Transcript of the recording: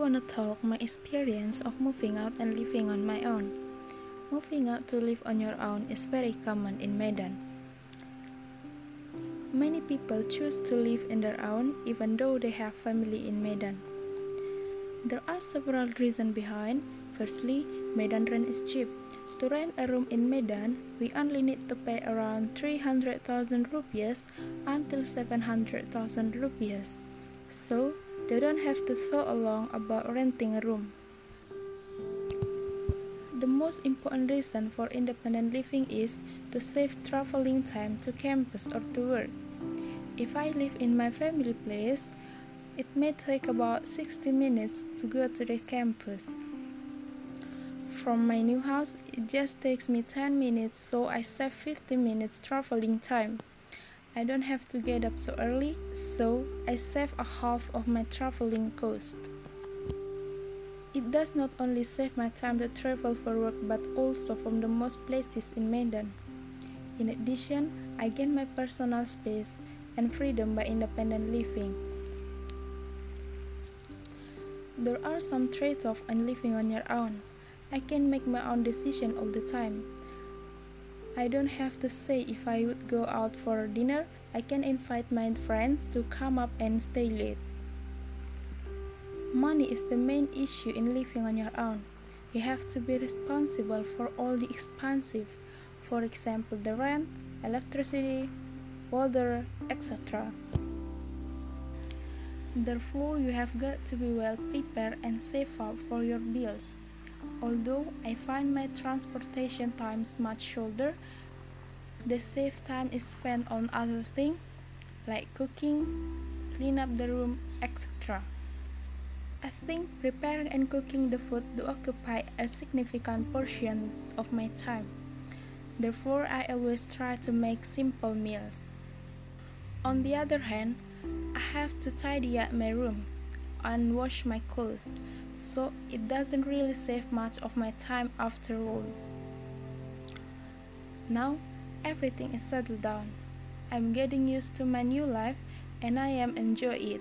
wanna talk my experience of moving out and living on my own. Moving out to live on your own is very common in Medan. Many people choose to live in their own even though they have family in Medan. There are several reasons behind. Firstly, Medan rent is cheap. To rent a room in Medan, we only need to pay around 300,000 rupiahs until 700,000 rupiahs. So, they don't have to thought along about renting a room. The most important reason for independent living is to save traveling time to campus or to work. If I live in my family place, it may take about 60 minutes to go to the campus. From my new house, it just takes me 10 minutes, so I save 50 minutes traveling time. I don't have to get up so early, so I save a half of my traveling cost. It does not only save my time to travel for work but also from the most places in Medan. In addition, I gain my personal space and freedom by independent living. There are some trade-offs in living on your own. I can make my own decision all the time. I don't have to say if I would go out for dinner, I can invite my friends to come up and stay late. Money is the main issue in living on your own. You have to be responsible for all the expensive, for example, the rent, electricity, water, etc. Therefore, you have got to be well prepared and save up for your bills. Although I find my transportation times much shorter, the saved time is spent on other things like cooking, clean up the room, etc. I think preparing and cooking the food do occupy a significant portion of my time. Therefore, I always try to make simple meals. On the other hand, I have to tidy up my room and wash my clothes, so it doesn't really save much of my time after all. Now, everything is settled down. I'm getting used to my new life and I am enjoy it.